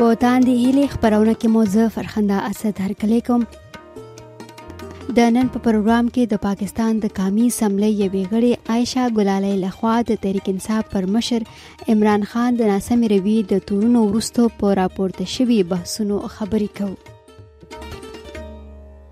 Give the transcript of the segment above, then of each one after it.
په تاندې هیلې خبرونه کې مو زه فرخنده اسد هرکلی کوم د نن په پروګرام کې د پاکستان د قامي سملې یوې غړې عائشہ ګلالۍ لخوا د تحریک انصاف پر مشر عمران خان د ناسمې روي د تورونو ورستو په راپورته شوی بحثونو خبرې کوي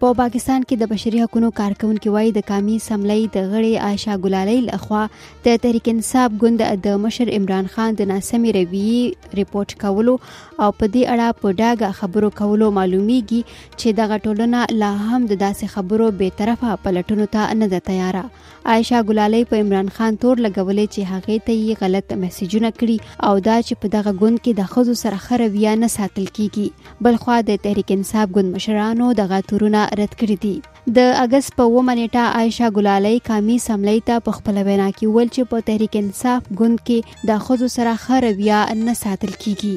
په پاکستان کې د بشري حقوقو کارکونکي وایي د قامي اسمبلۍ د غړې عایشه ګلالۍ لخوا د تحریک انصاف ګوند د مشر عمران خان د ناسمې رویې رپورټ کولو او په دې اړه په ډاګه خبرو کولو معلومیږي چې دغه ټولنه لا هم د داسې خبرو به طرفه پلټونو ته نه ده تیاره عائشه ګلالۍ په عمران خان تور لګولې چې هغه ته یې غلط میسجونه کړي او دا چې په دغه ګوند کې د خزو سره خرویا نه ساتل کیږي بلخوا د تحریک انصاف ګوند مشرانو دغه تورونه رد کړي دي د اگست په ومه نیټه عائشه ګلالۍ کامی سملۍ ته په خپل وینا کې ول چې په تحریک انصاف ګوند کې د خزو سره خرویا نه ساتل کیږي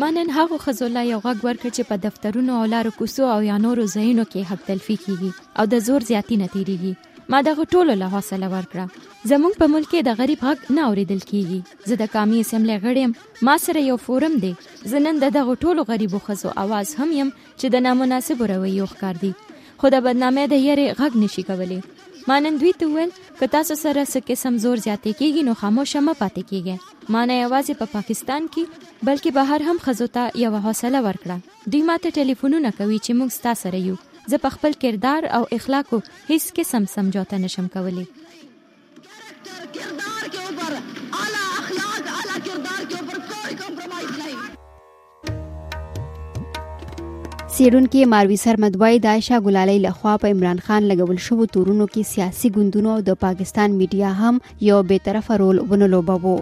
ما نن هغو ښځو له یو غږ ورکړ چې په دفترونو او لارو کوڅو او یا نورو ځایونو کې حق تلفي کیږي او د زور زیاتی نه تیریږي ما دغه ټولو له حوصله ورکړه زموږ په ملک کې د غریب غږ نه اوریدل کیږي زه د قامي اسمبلی غړی ما سره یو فورم دی زه نن د دغه ټولو غریبو ښځو اواز هم یم چې د نامناسبو رویو ښکار دي خو د بدنامۍ د یری غږ نشي کولی ما نن دوی ته وویل که تاسو سره څه قسم زور زیاتې کیږي نو خاموشه مه پاتې کیږئ ما نه یوازې په پاکستان کې بلکې بهر هم ښځو ته یوه حوصله ورکړه دوی ماته ټلیفونونه کوي چې موږ ستا سره یو زه په خپل کردار او اخلاقو هیڅ قسم سمجوته نشم کولی څېړونکي ماروي سرمد وایي د عایشه ګلالۍ لخوا په عمران خان لګول شوو تورونو کې سیاسي ګوندونو او د پاکستان میډیا هم یو بې طرفه رول ونه لوباوه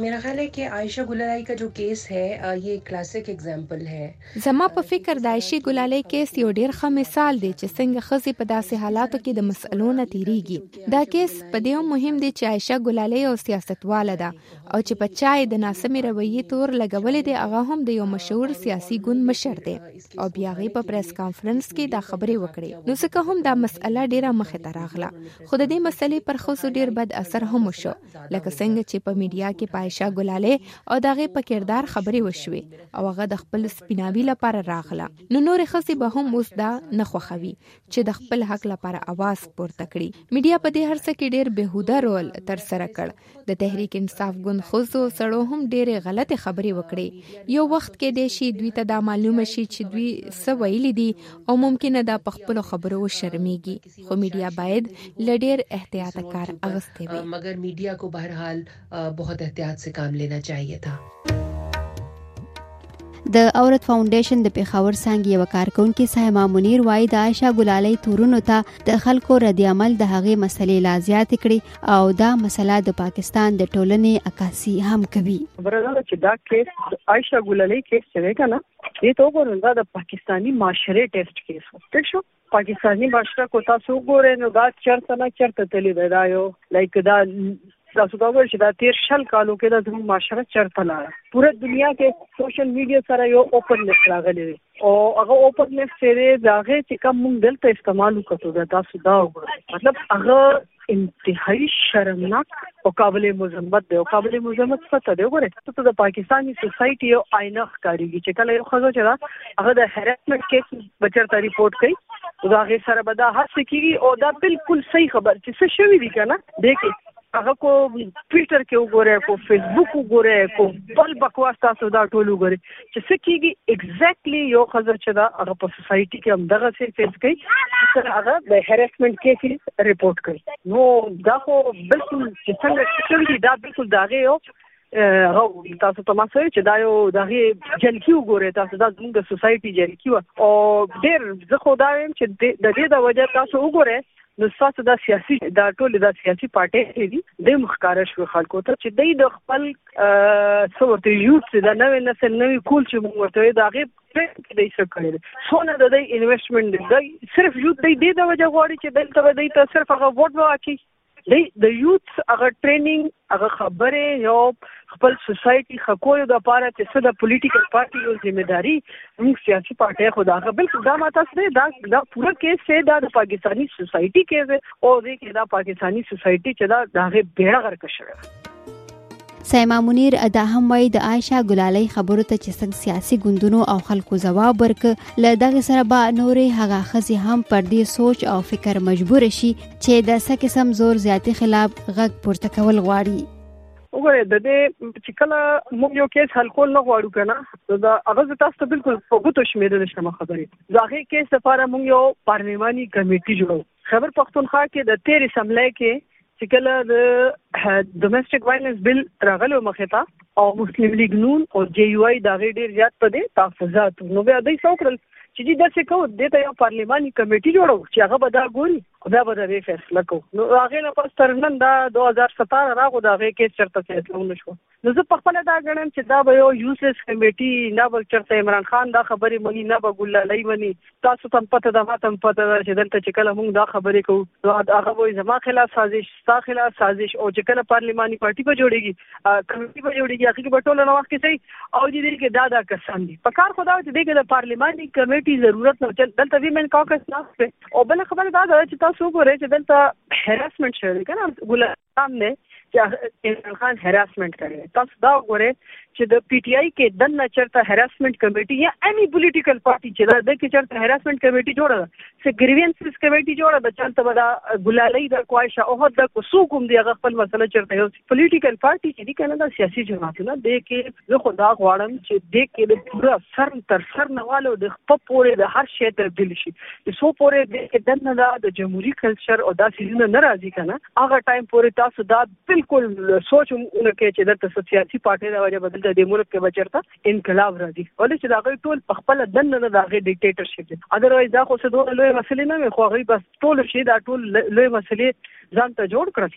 میرا خیال ہے کہ عائشہ گلالائی کا جو کیس ہے یہ کلاسک ایگزامپل ہے زما په فکر د عائشې ګلالۍ کیس یو ډیر ښه مثال دی چې څنګه خزي په داسې حالاتو کې د مسئلو نه تیریږي دا کیس په دې مهم دی چې عائشہ ګلالۍ او سیاستواله ده او چې په چا یې د ناسمې رویې تور لګولې دی هغه هم د یو مشهور سیاسي ګوند مشر دی او بیا هغه په پریس کانفرنس کې دا خبرې وکړې نو څکه هم دا مسأله ډیره مخه ته راغله خو د دې مسلې پر خصو ډیر بد اثر هم شو لکه څنګه چې په میډیا کې پایشا ګلاله او دغه په کردار خبرې وشوي او هغه د خپل سپیناوي لپاره راغله نو نور خصي به هم اوس دا نه خوخوي چې د خپل حق لپاره आवाज پورته کړي میډیا په دې هرڅه کې ډیر بهوده رول تر سره کړ د تحریک انصاف ګوند خوځو سړو هم ډېرې غلطې خبرې وکړې یو وخت کې دی شي دوی ته دا معلومه شي چې دوی څه ویلي دي او ممکنه ده په خپلو خبرو وشرمېږي خو میډیا باید له ډېر احتیاطه کار اغوستی وي مګر میډیا کو بهرحال بہت احتیاط سے کام لینا چاهیه تھا د عورت فاونډیشن د پیښور څنګه یو کارکونکو صحما منیر وای د عائشہ ګلالۍ تورونو ته د خلکو رد عمل د هغې مسلې لا زیات کړي او دا مسله د پاکستان د ټولنې عکاسي هم کوي برادر چې دا کیس عائشہ ګلالي کیس څنګه کنه دې ته وګورئ دا د پاکستانی معاشره ټیسټ کیس و ټیک شو پاکستانی معاشره کو تاسو وګورئ نو دا چرته نه چرته تللی دی دا یو لایک دا تاسو دا وایي چې دا تیر شل کالو کې د زموږ معاشره چرته لاړه پوره دنیا کې سوشل میډیا سره یو اوپن لیست راغلی دی او هغه اوپن لیس چې دی د هغې چې کوم موږ دلته استعمال وکړو دا تاسو دا وګورئ مطلب هغه انتهایی شرمناک او قابل مذمت دی او قابل مذمت څه ته دی وګوره ته د پاکستاني سوسايټي او آینه ښکاریږي چې کله یو خزو چې دا هغه د هراسمنت کیس بچرته ریپورت کوي دا هغه سره به دا هڅه کوي او دا بالکل صحیح خبر چې څه شوی دی کنه دې کې هغه کو ټویټر کې وګوره کو فیسبوک وګوره کو بل بکواس تاسو دا ټول وګوره چې څه کیږي ایگزیکټلی یو خزر چې دا هغه په سوسایټي کې هم دغه څه فیس کوي چې هغه د هریسمنت کیسز ریپورت کوي نو دا خو بالکل چې څنګه چې دا بالکل دا غي یو هغه وی تاسو ته ما سره چې دا یو دغه جلکی وګورئ تاسو دا زموږ د سوسایټي جلکی و او ډیر زه خو دا ویم چې د دې د وجه تاسو وګورئ نو تاسو دا سیاسي دا ټول دا سیاسي پارټي دي د مخکاره شو خلکو ته چې دوی د خپل څورته یو څه د نوې نسل نوې کول چې موږ ورته دا غي کې دای څه کړی څونه د دې انویسټمنټ دی صرف یو د دې د وجه غواړي چې دلته به دې ته صرف هغه ووټ واچي دی د یوت هغه ټریننګ هغه خبره یو خپل سوسایټي خکویو د پاره چې څه د پولیټیکل پارټي یو ذمہ داری موږ سیاسي پارټي خو دا هغه بالکل دا ماته سره دا دا پوره کیس سه دا د پاکستانی سوسایټي کیس او دې کې دا پاکستانی سوسایټي چې دا د هغه بیړه غرق شوه سیما منیر دا هم وایي د عایشه ګلالۍ خبرو ته چې څنګه سیاسي ګوندونو او خلکو ځواب ورک له دغه سره به نورې هغه خزي هم پر دې سوچ او فکر مجبور شي چې د څه قسم زور زیاتی خلاف غږ پورته کول غواړي وګوره د دې چې کله موږ یو کیس حل کول نه غواړو کنه دا هغه تاسو ته بالکل په ګوتو شمیرل شم خبرې ځاغه کیس لپاره موږ یو پارلیماني کمیټي جوړو خبر پښتونخوا کې د 13 سملې کې چې کله د ډومېسټک وایلنس بل راغلی و مخې ته او مسلم لیګ نون او جې یو آی د هغې ډېر زیات په دې تحفظات نو بیا دوی څه وکړل چې جی داسې کوو دې ته یو پارلیماني کمیټي جوړو چې هغه به دا ګوري او بیا به د دې فیصله کوو نو هغې نه پس تر نن دا دوه هزار ستاره راغو د هغې کیس چېرته فیصله ونه شوه نو زه پخپله دا ګڼم چې دا به یو یوسلیس کمیټي نه به چرته عمران خان دا خبرې مني نه به ګلالۍ مني تاسو ته هم پته ده ما ته هم پته ده چې دلته چې کله موږ دا خبرې کوو نو هغه وایي زما خلاف سازش ستا خلاف سازش او چې کله پارلماني پارټي به جوړېږي کمیټي به جوړېږي هغې کې به ټوله نه وخت کې صحیح او دې دې کې دا دا کسان دي په کار خو دا چې دې کې د پارلماني کمیټي ضرورت نه چې دلته ویمن کاکس ناست او بل خبره دا ده چې تاسو وګورئ چې دلته هراسمنټ شوی دی که نه ګلالۍ نام دی چې عمران خان هراسمنټ کړی تاسو دا وګورئ چې د پی ټی آی کې دنه چرته هراسمنټ کمیټي یا اني پولیټیکل پارټي چې دا د کې چرته هراسمنټ کمیټي جوړه ده چې ګریوینسز کمیټي جوړه ده چرته ودا ګلالۍ د کوایشه او د کوسو کوم دی هغه خپل مسله چرته یو پولیټیکل پارټي چې دی کنه دا سیاسي جماعتونه د کې زه خدا غواړم چې د کې د پورا سر تر سر نوالو د خپل پورې د هر شي تبدیل شي څو پورې د کې دنه دا د جمهوریت کلچر او دا سیزونه نه راځي کنه هغه ټایم پورې تاسو دا بالکل سوچ هم نه کوي چې دلته سیاسي پارټي دا وجه بدل د ملک کې بچرته انقلاب راځي ولې چې دا غي ټول په خپل دنه نه دا غي ډیکټیټرشپ دي اذروایز دا خو څه دوه لوی مسلې نه وي خو غي بس ټول شي دا ټول لوی مسلې ځان ته جوړ کړل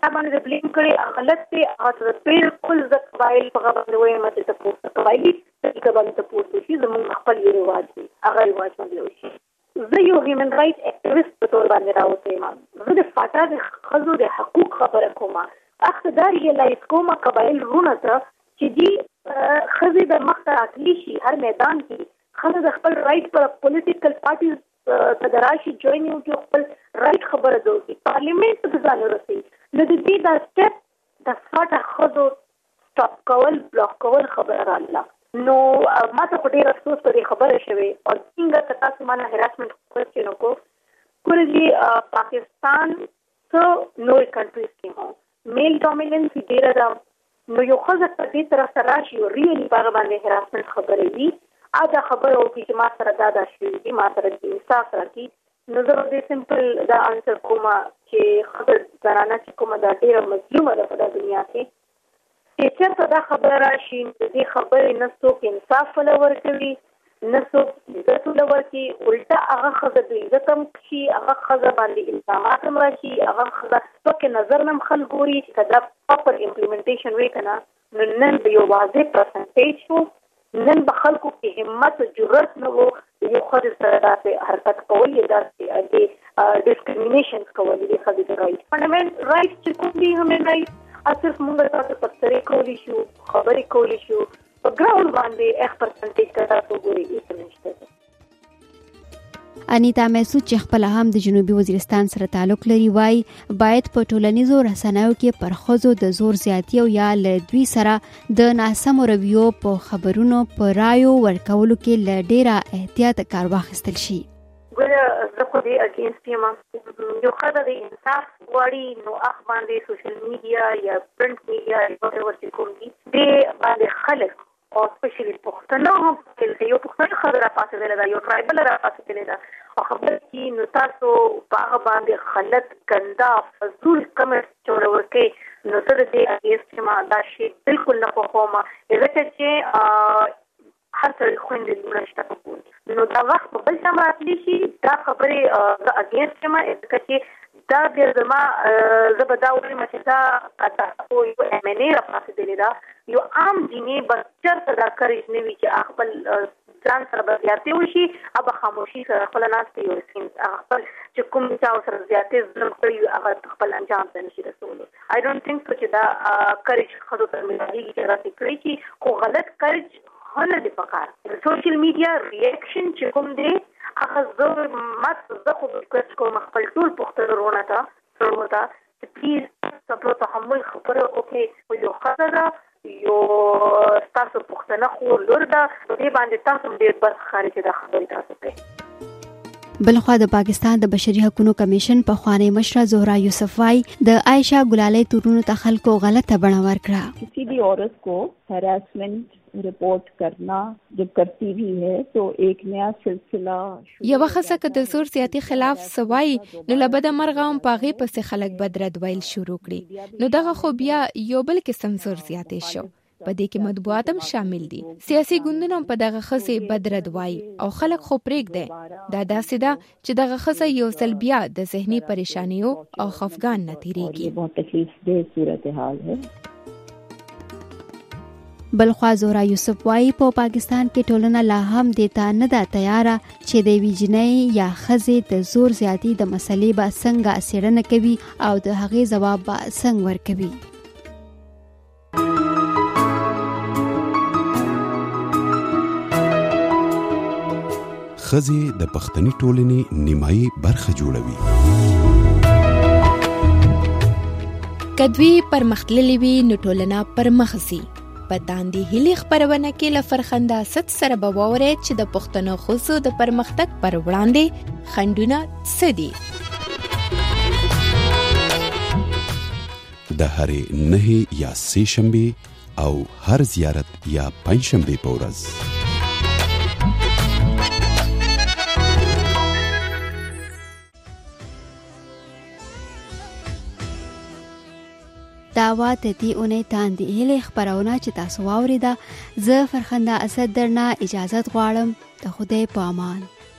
چا باندې د بلیم کړي غلط دی هغه ته بالکل زه قبایل په هغه باندې وایم چې ته پوه ته قبایلي طریقه باندې ته پوه شي زموږ خپل یو رواج دی هغه رواج باندې وشي زه یو هیومن رایټ اکټیویست په تور باندې راوته یم زه د فاټا د ښځو د حقوق خبره کوم اخته دا ریلایز کوم قبایل رونه ته چې دی ښځې د مخ ته راتلی شي هر میدان کې ښځه د خپل رایټ پر پولیټیکل پارټیز ته د راشي جوین یو کې خپل رائټ خبره ده چې پارلیمنت ته ځان ورسي نو د دې دا سټپ د فاټه خزو سټاپ کول بلاک کول خبره را الله نو ما ته خو ډیر افسوس په دې خبره شوی او څنګه که تاسو مانه هراسمنټ کوېسچن وکړو کورځي پاکستان څو نور کنټریز کې هو میل ډومیننس یې ډیره ده نو یو ښځه که دې طرف ته راشي او ریئلي په هغه باندې هراسمنټ خبرې وي او دا خبره وکړي چې ما سره دا دا شوي دي ما سره دې انصاف راکړي نو زه به دې سمپل دا انسر کوم چې ښځه زنانه چې کومه دا ډیره مظلومه ده په دا دنیا کې چې چېرته دا خبره راشي د دې خبرې نه څوک انصاف ولا ورکوي نه څوک عزت ولا ورکي الټا هغه خزه د عزت هم شي هغه خزه باندې الزامات هم راشي هغه خزه سپک نظر نم خل ګوري چې کدا پراپر امپلیمنټیشن وی کنه نو نن به یو واضح پرسنټیج وو نن به خلکو کې همت او جرأت نه وو یو خزه سره داسې حرکت کول یا داسې د ډیسکریمینیشن کول دي خزه د رائټ فندامنټ رائټ چې کوم دي همې رائټ صرف موږ تاسو تبصرې کولی شو خبرې کولی شو په ګراول باندې اخ پرسنټیج که تاسو وګورئ هیڅ نشته دی انیتا محسود چې خپل هم د جنوبي وزیرستان سره تعلق لري وای باید په ټولنیزو رسنیو کې پر خزو د زور زیاتی او یا له دوی سره د ناسمو رویو په خبرونو پر رایو ورکولو کې له ډیره احتیاط کار واخیستل شي ګوره زه خو دې اګینسټ یم یو ښځه دې انصاف غواړي نو اخ باندې سوشل میډیا یا پرنټ میډیا ورور چې کوم دي دې باندې خلک او سپیشلی پښتنه هم کې یو پښتنه خبره را پاسېدلې ده یو ټرایبل را پاسېدلې ده او خبر کې نو تاسو په هغه باندې غلط ګندا فضول کمنټ جوړور کې نو زه دې اګینسټ ما دا شي بالکل نه خوښوم ځکه چې هر سړی خویندی لوڼی شته په کور کی نو دا وخت په بل چا هم راتلی شی دا خبری زه اګینسټ یم ځکه چی دا بیا زما زه به دا وایم چی دا قطعا خو یو ایم این ای راپاڅیدلی ده یو عام جینی به چرته دا کریج نه وی چی خپل ځان سره به زیاتی وشی او به خاموشی سره خپل ناست یو سین خپل چی کوم چا سره زیاتی ظلم کړی هغه خپل انجام ته نشی رسولو I don't think so چې دا کرج ښځو ته ملاویږي چې داسې کړی شي خو غلط کرج خو نه دی پکار سوشل میډیا ریاکشن چې کوم دی هغه زه مات زه خو ریکوست کوم خپل ټول پښتنو رونه ته ته چې پلیز صبر او تحمل خبره وکړي او یو خزه ده يو ستاسو پښتنه خو لور ده په دې باندې تاسو ډېر بد ښکاري چې دا خبرې تاسو کوي بلخوا د پاکستان د بشري حقوقو کمیشن په خوانې مشره زهرا یوسف وايي د عائشه ګلالۍ تورونو ته خلکو غلطه بڼه ورکړه کسی بھی عورت کو هراسمنټ رپورټ کرنا جب کرتی بھی ہے تو ایک نیا سلسله یوه ښځه که د زور زیاتی خلاف څه وایي نو له بده مرغه هم په هغې پسې خلک بد رد ویل شروع کړي نو دغه خو بیا یو بل قسم زور زیاتی شو په دې کې مطبوعات هم شامل دي سیاسي ګوندونه هم په دغه ښځې بد رد وایي او خلک خو پرېږدی دا داسې ده چې دغه ښځه یو ځل بیا د ذهني پریشانیو او خفګان نه تېرېږي بلخوا زورا یوسف وایي په پاکستان کې ټولنه لا هم د تا نه ده تیاره چې د وی جنۍ یا خزې د زور زیاتی د مسلې به څنګه سیړنه کوي او د هغې جواب به څنګه ورکوي ښځې د پښتني ټولنې نیمایي برخه جوړوي که دوی پرمختللې وي نو ټولنه پرمخ ځي په تاندې هلي خبرونه کې له فرخنده ست سره به ووري چې د پښتنو خوځو د پرمختګ پر وړاندې خندونه څه دي د هرې نهې یا سې شنبې او هر زیارت یا پنځشنبه په ورځ دا وا ته دی اونې تاندې هلې خبرونه چې تاسو واوري دا زه فرخنده اسد درنه اجازه غواړم ته خدای په امان